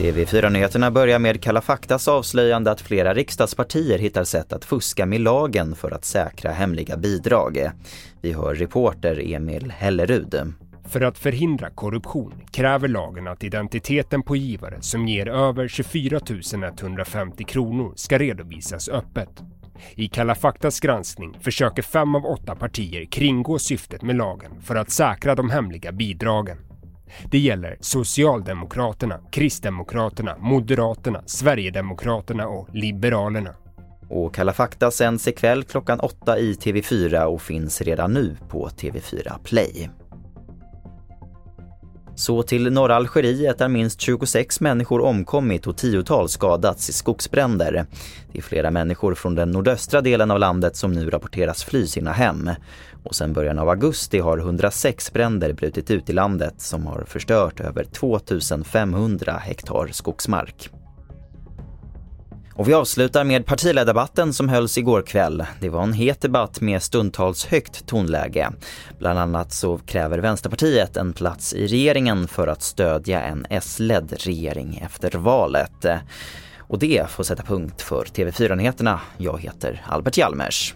TV4-nyheterna börjar med Kalla faktas avslöjande att flera riksdagspartier hittar sätt att fuska med lagen för att säkra hemliga bidrag. Vi hör reporter Emil Hellerud. För att förhindra korruption kräver lagen att identiteten på givare som ger över 24 150 kronor ska redovisas öppet. I Kalla faktas granskning försöker fem av åtta partier kringgå syftet med lagen för att säkra de hemliga bidragen. Det gäller Socialdemokraterna, Kristdemokraterna, Moderaterna, Sverigedemokraterna och Liberalerna. Och Kalla fakta sänds ikväll klockan åtta i TV4 och finns redan nu på TV4 Play. Så till norra Algeriet där minst 26 människor omkommit och tiotals skadats i skogsbränder. Det är flera människor från den nordöstra delen av landet som nu rapporteras fly sina hem. Och sedan början av augusti har 106 bränder brutit ut i landet som har förstört över 2500 hektar skogsmark. Och vi avslutar med partiledardebatten som hölls igår kväll. Det var en het debatt med stundtals högt tonläge. Bland annat så kräver Vänsterpartiet en plats i regeringen för att stödja en S-ledd regering efter valet. Och det får sätta punkt för TV4-nyheterna. Jag heter Albert Hjalmers.